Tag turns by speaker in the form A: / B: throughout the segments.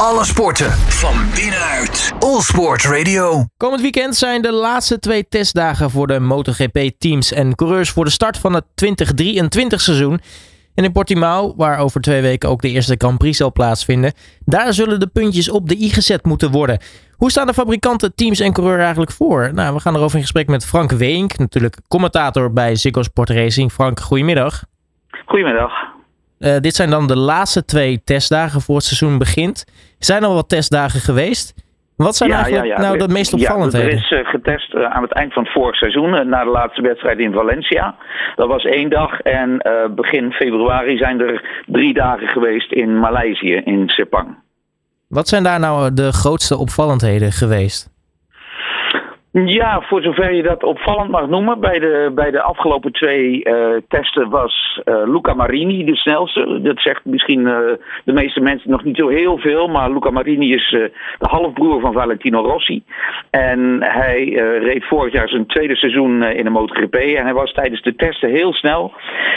A: Alle sporten van binnenuit. All Sport Radio.
B: Komend weekend zijn de laatste twee testdagen voor de MotoGP-teams en coureurs voor de start van het 2023 seizoen. En in Portimao, waar over twee weken ook de eerste Grand Prix zal plaatsvinden, daar zullen de puntjes op de i gezet moeten worden. Hoe staan de fabrikanten, teams en coureur eigenlijk voor? Nou, we gaan erover in gesprek met Frank Weink, natuurlijk commentator bij Ziggo Sport Racing. Frank, goedemiddag.
C: Goedemiddag.
B: Uh, dit zijn dan de laatste twee testdagen voor het seizoen begint. Zijn er al wat testdagen geweest? Wat zijn
C: Ja,
B: eigenlijk
C: ja, ja.
B: nou de meest opvallendheden?
C: Ja, er is eh, getest eh, aan het eind van het vorig seizoen, eh, na de laatste wedstrijd in Valencia. Dat was één dag en eh, begin februari zijn er drie dagen geweest in Maleisië, in Sepang.
B: Wat zijn daar nou de grootste opvallendheden geweest?
C: Ja, voor zover je dat opvallend mag noemen. Bij de, bij de afgelopen twee eh, testen was eh, Luca Marini de snelste. Dat zegt misschien eh, de meeste mensen nog niet zo heel veel. Maar Luca Marini is de halfbroer van Valentino Rossi. En hij reed vorig jaar zijn tweede seizoen in de MotoGP. En hij was tijdens de testen heel snel.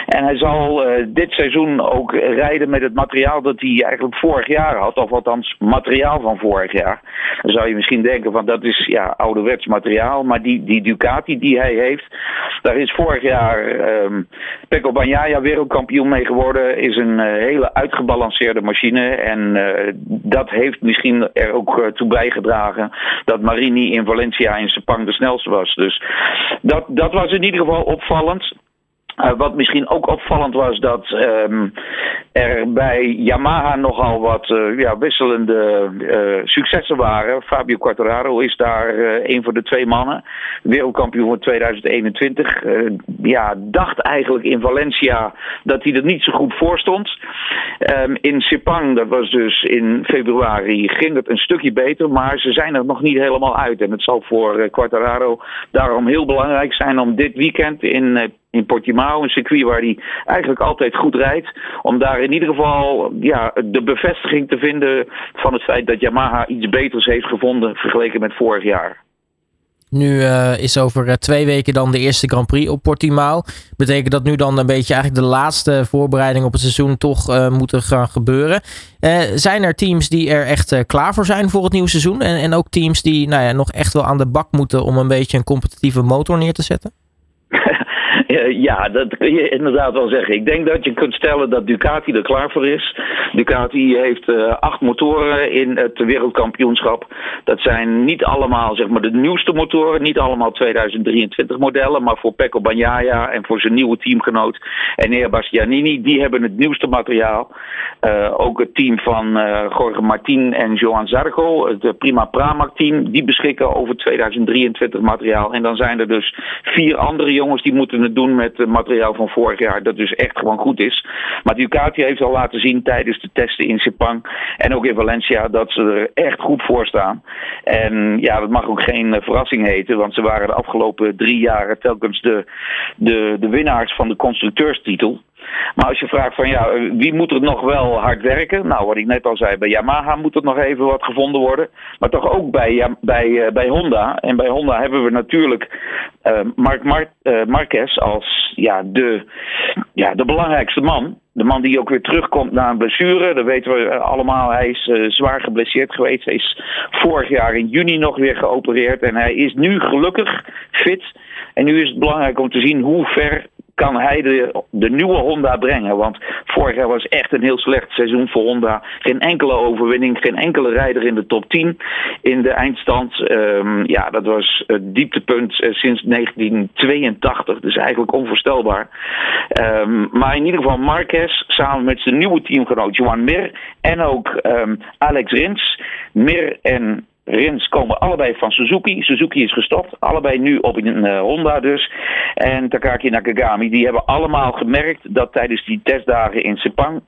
C: En hij zal dit seizoen ook rijden met het materiaal dat hij eigenlijk vorig jaar had. Of althans materiaal van vorig jaar. Dan zou je misschien denken van dat is ja, ouderwets materiaal. Maar die, die Ducati die hij heeft, daar is vorig jaar ehm Pecco Bagnaia wereldkampioen mee geworden. Is een eh, hele uitgebalanceerde machine. En eh, dat heeft misschien er ook eh, toe bijgedragen dat Marini in Valencia in Sepang de snelste was. Dus dat, dat was in ieder geval opvallend. Uh, wat misschien ook opvallend was dat ehm, er bij Yamaha nogal wat uh, ja, wisselende uh, successen waren. Fabio Quartararo is daar een van de twee mannen. Wereldkampioen van 2021. ja, dacht eigenlijk in Valencia dat hij er niet zo goed voor stond. Um, in Sepang, dat was dus in februari, ging het een stukje beter. Maar ze zijn er nog niet helemaal uit. En het zal voor Quartararo daarom heel belangrijk zijn om dit weekend in in Portimao, een circuit waar hij eigenlijk altijd goed rijdt. Om daar in ieder geval ja, de bevestiging te vinden van het feit dat Yamaha iets beters heeft gevonden vergeleken met vorig jaar.
B: Nu uh, is over uh, twee weken dan de eerste Grand Prix op Portimao. Betekent dat nu dan een beetje eigenlijk de laatste voorbereiding op het seizoen toch uh, moeten gaan gebeuren? zijn er teams die er echt klaar voor zijn voor het nieuwe seizoen? En, en ook teams die nou ja, nog echt wel aan de bak moeten om een beetje een competitieve motor neer te zetten?
C: Ja, dat kun je inderdaad wel zeggen. Ik denk dat je kunt stellen dat Ducati er klaar voor is. Ducati heeft uh, acht motoren in het wereldkampioenschap. Dat zijn niet allemaal zeg maar, de nieuwste motoren, niet allemaal 2023 modellen, maar voor Pecco Bagnaia en voor zijn nieuwe teamgenoot Enea Bastianini, die hebben het nieuwste materiaal. Uh, ook het team van uh, Jorge Martin en Joan Zarco, het Prima Pramac team, die beschikken over 2023 materiaal. En dan zijn er dus vier andere jongens die moeten doen met materiaal van vorig jaar. Dat dus echt gewoon goed is. Maar Ducati heeft al laten zien tijdens de testen in Sepang en ook in Valencia dat ze er echt goed voor staan. En ja, dat mag ook geen verrassing heten, want ze waren de afgelopen drie jaren telkens de, de, de winnaars van de constructeurstitel. Maar als je vraagt van ja, wie moet er nog wel hard werken? Nou, wat ik net al zei, bij Yamaha moet er nog even wat gevonden worden. Maar toch ook bij, bij, uh, bij Honda. En bij Honda hebben we natuurlijk uh, Mark Mar uh, Marquez als ja, de, ja, de belangrijkste man. De man die ook weer terugkomt na een blessure. Dat weten we allemaal. Hij is zwaar geblesseerd geweest. Hij is vorig jaar in juni nog weer geopereerd. En hij is nu gelukkig fit. En nu is het belangrijk om te zien hoe ver kan hij de, de nieuwe Honda brengen. Want vorig jaar was echt een heel slecht seizoen voor Honda. Geen enkele overwinning, geen enkele rijder in de top 10 in de eindstand. Um, ja, dat was het dieptepunt uh, sinds 1982. Dus eigenlijk onvoorstelbaar. Um, maar in ieder geval Marquez samen met zijn nieuwe teamgenoot Johan Mir en ook um, Alex Rins. Mir en Rins komen allebei van Suzuki. Suzuki is gestopt. Allebei nu op een uh, Honda dus. En Takaki Nakagami. Die hebben allemaal gemerkt dat tijdens die testdagen in Sepang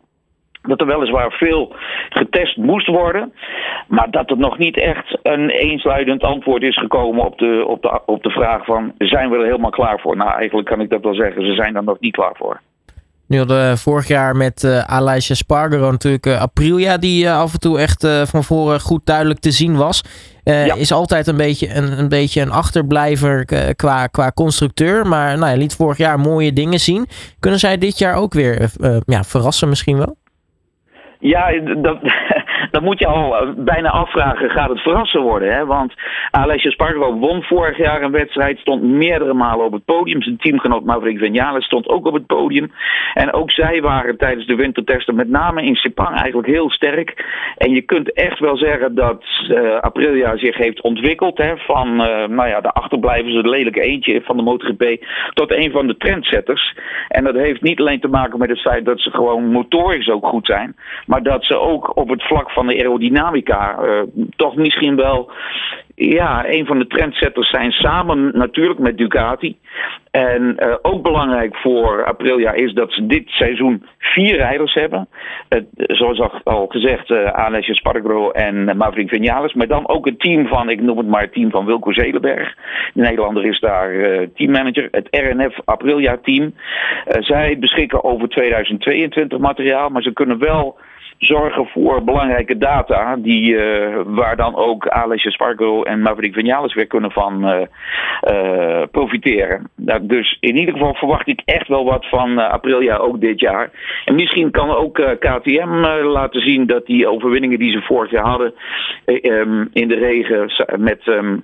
C: dat er weliswaar veel getest moest worden, maar dat er nog niet echt een eensluidend antwoord is gekomen op de, op de, op de vraag van zijn we er helemaal klaar voor? Nou, eigenlijk kan ik dat wel zeggen, ze zijn er nog niet klaar voor.
B: Nu hadden vorig jaar met uh, Aleisha Spargaro natuurlijk uh, Aprilia, die uh, af en toe echt van voren goed duidelijk te zien was. Ja. Is altijd een beetje een, een, beetje een achterblijver qua, qua constructeur. Maar nou ja, liet vorig jaar mooie dingen zien. Kunnen zij dit jaar ook weer ja, verrassen misschien wel?
C: Ja, dat, dan moet je al bijna afvragen, gaat het verrassen worden? Hè? Want Alessio Spargo won vorig jaar een wedstrijd, stond meerdere malen op het podium. Zijn teamgenoot Maverick Vinales stond ook op het podium. En ook zij waren tijdens de wintertesten, met name in Sepang, eigenlijk heel sterk. En je kunt echt wel zeggen dat Aprilia zich heeft ontwikkeld hè, van nou ja, de achterblijvers, het lelijke eentje van de MotoGP, tot een van de trendsetters. En dat heeft niet alleen te maken met het feit dat ze gewoon motorisch ook goed zijn, maar dat ze ook op het vlak van de aerodynamica uh, toch misschien wel ja, een van de trendsetters zijn samen natuurlijk met Ducati. En uh, ook belangrijk voor Aprilia is dat ze dit seizoen vier rijders hebben. Zoals al gezegd, uh, Alessio Spargro en Maverick Vinales. Maar dan ook het team van, ik noem het maar het team van Wilco Zelenberg. De Nederlander is daar teammanager. Het RNF Aprilia team. zij beschikken over 2022 materiaal, maar ze kunnen wel zorgen voor belangrijke data, die, uh, waar dan ook Alessio Spargo en Maverick Vinales weer kunnen van uh, uh, profiteren. Nou, dus in ieder geval verwacht ik echt wel wat van Aprilia ook dit jaar. En misschien kan ook KTM laten zien dat die overwinningen die ze vorig jaar hadden um, in de regen met um,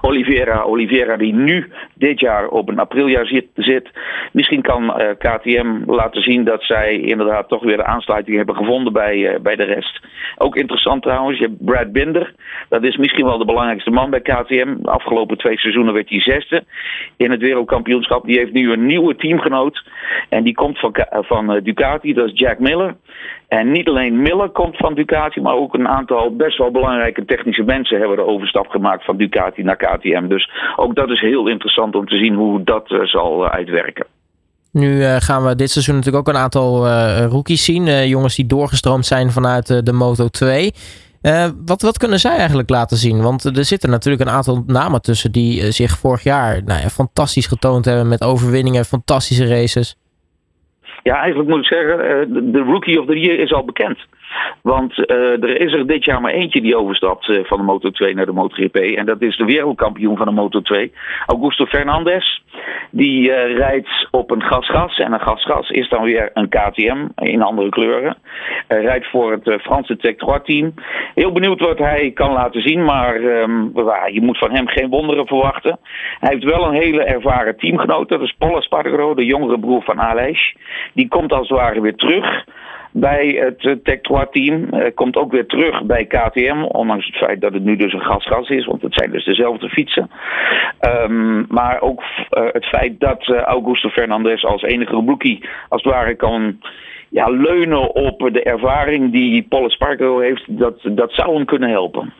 C: Oliveira, Oliveira die nu dit jaar op een apriljaar zit. Misschien kan eh, KTM laten zien dat zij inderdaad toch weer de aansluiting hebben gevonden bij, uh, bij de rest. Ook interessant trouwens, je hebt Brad Binder. Dat is misschien wel de belangrijkste man bij KTM. De afgelopen twee seizoenen werd hij zesde in het wereldkampioenschap. Die heeft nu een nieuwe teamgenoot. En die komt van, van uh, Ducati, dat is Jack Miller. En niet alleen Miller komt van Ducati, maar ook een aantal best wel belangrijke technische mensen hebben de overstap gemaakt van Ducati naar KTM. Dus ook dat is heel interessant om te zien hoe dat uh, zal uh, uitwerken.
B: Nu uh, gaan we dit seizoen natuurlijk ook een aantal rookies zien. jongens die doorgestroomd zijn vanuit de Moto 2. wat, wat kunnen zij eigenlijk laten zien? Want er zitten natuurlijk een aantal namen tussen die zich vorig jaar nou ja, fantastisch getoond hebben met overwinningen, fantastische races.
C: Ja, eigenlijk moet ik zeggen, de Rookie of the Year is al bekend. Want uh, er is er dit jaar maar eentje die overstapt uh, van de Moto 2 naar de MotoGP. En dat is de wereldkampioen van de Moto 2, Augusto Fernandez. Die uh, rijdt op een gasgas. En een gasgas is dan weer een KTM in andere kleuren. rijdt voor het Franse Tech 3 team. Heel benieuwd wat hij kan laten zien. Maar um, je moet van hem geen wonderen verwachten. Hij heeft wel een hele ervaren teamgenoot. Dat is Paul Espargaro, de jongere broer van Aleix. Die komt als het ware weer terug bij het uh, Tech 3 team. Uh, komt ook weer terug bij KTM, ondanks het feit dat het nu dus een gasgas is, want het zijn dus dezelfde fietsen. Um, maar ook uh, het feit dat Augusto Fernandez als enige rookie als het ware kan ja, leunen op de ervaring die Paul Espargaro heeft, dat, dat zou hem kunnen helpen.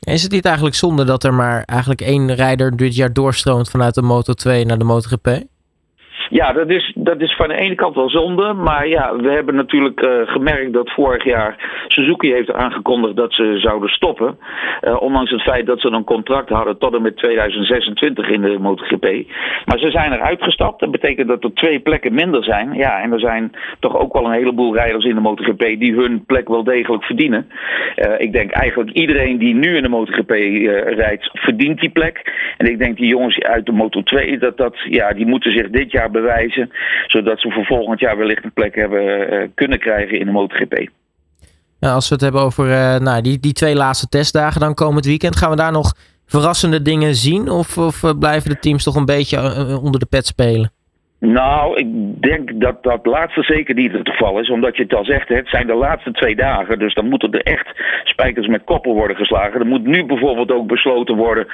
B: Is het niet eigenlijk zonde dat er maar eigenlijk één rijder dit jaar doorstroomt vanuit de Moto 2 naar de MotoGP?
C: Ja, dat is, dat is van de ene kant wel zonde. Maar ja, we hebben natuurlijk uh, gemerkt dat vorig jaar Suzuki heeft aangekondigd dat ze zouden stoppen. Uh, ondanks het feit dat ze een contract hadden tot en met 2026 in de MotoGP. Maar ze zijn eruit gestapt. Dat betekent dat er twee plekken minder zijn. Ja, en er zijn toch ook wel een heleboel rijders in de MotoGP die hun plek wel degelijk verdienen. Uh, ik denk eigenlijk iedereen die nu in de MotoGP rijdt, verdient die plek. En ik denk die jongens uit de Moto 2, dat, dat, ja, die moeten zich dit jaar bewijzen. Zodat ze voor volgend jaar wellicht een plek hebben uh, kunnen krijgen in de MotoGP.
B: Nou, als we het hebben over uh, nou, die, die twee laatste testdagen dan komend weekend, gaan we daar nog verrassende dingen zien? Of, of uh, blijven de teams toch een beetje onder de pet spelen?
C: Nou, ik denk dat dat laatste zeker niet het geval is. Omdat je het al zegt, het zijn de laatste twee dagen. Dus dan moeten er echt spijkers met koppel worden geslagen. Er moet nu bijvoorbeeld ook besloten worden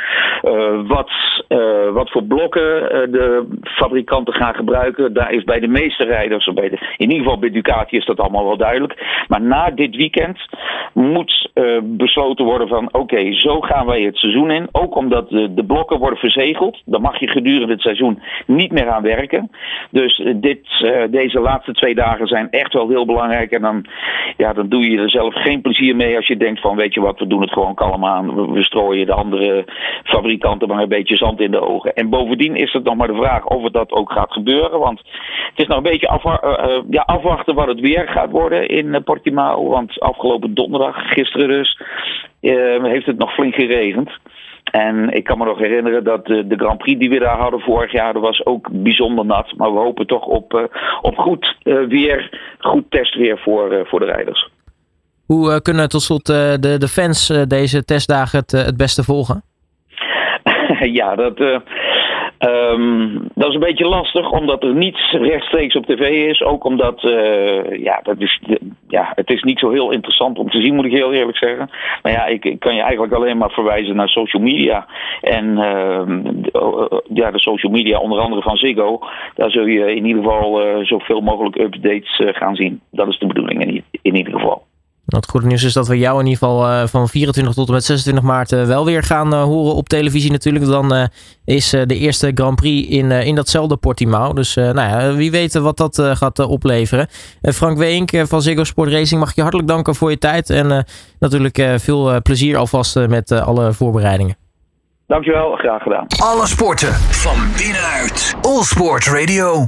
C: uh, wat, uh, wat voor blokken uh, de fabrikanten gaan gebruiken. Daar is bij de meeste rijders, bij in ieder geval bij Ducati is dat allemaal wel duidelijk. Maar na dit weekend moet besloten worden van oké, zo gaan wij het seizoen in. Ook omdat de, de blokken worden verzegeld. Dan mag je gedurende het seizoen niet meer aan werken. Dus eh, dit, uh, deze laatste twee dagen zijn echt wel heel belangrijk. En dan, ja, dan doe je er zelf geen plezier mee als je denkt van weet je wat, we doen het gewoon kalm aan. We, strooien de andere fabrikanten maar een beetje zand in de ogen. En bovendien is het nog maar de vraag of het dat ook gaat gebeuren. Want het is nog een beetje uh, ja, afwachten wat het weer gaat worden in Portimao. Want afgelopen donderdag, gisteren dus, heeft het nog flink geregend. En ik kan me nog herinneren dat de, de, Grand Prix die we daar hadden vorig jaar, dat was ook bijzonder nat. Maar we hopen toch op, uh, op goed uh, weer, goed testweer voor, uh, voor de rijders.
B: Hoe kunnen tot slot de, de fans deze testdagen het, het beste volgen?
C: ja, dat, Um, dat is een beetje lastig, omdat er niets rechtstreeks op tv is. Ook omdat, uh, ja, dat is, ja, het is niet zo heel interessant om te zien, moet ik heel eerlijk zeggen. Maar ja, ik, ik kan je eigenlijk alleen maar verwijzen naar social media. En uh, ja, de social media, onder andere van Ziggo, daar zul je in ieder geval uh, zoveel mogelijk updates gaan zien. Dat is de bedoeling in, in ieder geval.
B: Het goede nieuws is dat we jou in ieder geval uh, van 24 tot en met 26 maart uh, wel weer gaan uh, horen op televisie natuurlijk. Dan is de eerste Grand Prix in, in datzelfde Portimao. Dus nou ja, wie weet wat dat gaat opleveren. Frank Weenk van Ziggo Sport Racing mag ik je hartelijk danken voor je tijd. En natuurlijk veel plezier alvast met alle voorbereidingen.
C: Dankjewel, graag gedaan.
A: Alle sporten van binnenuit. All Sport Radio.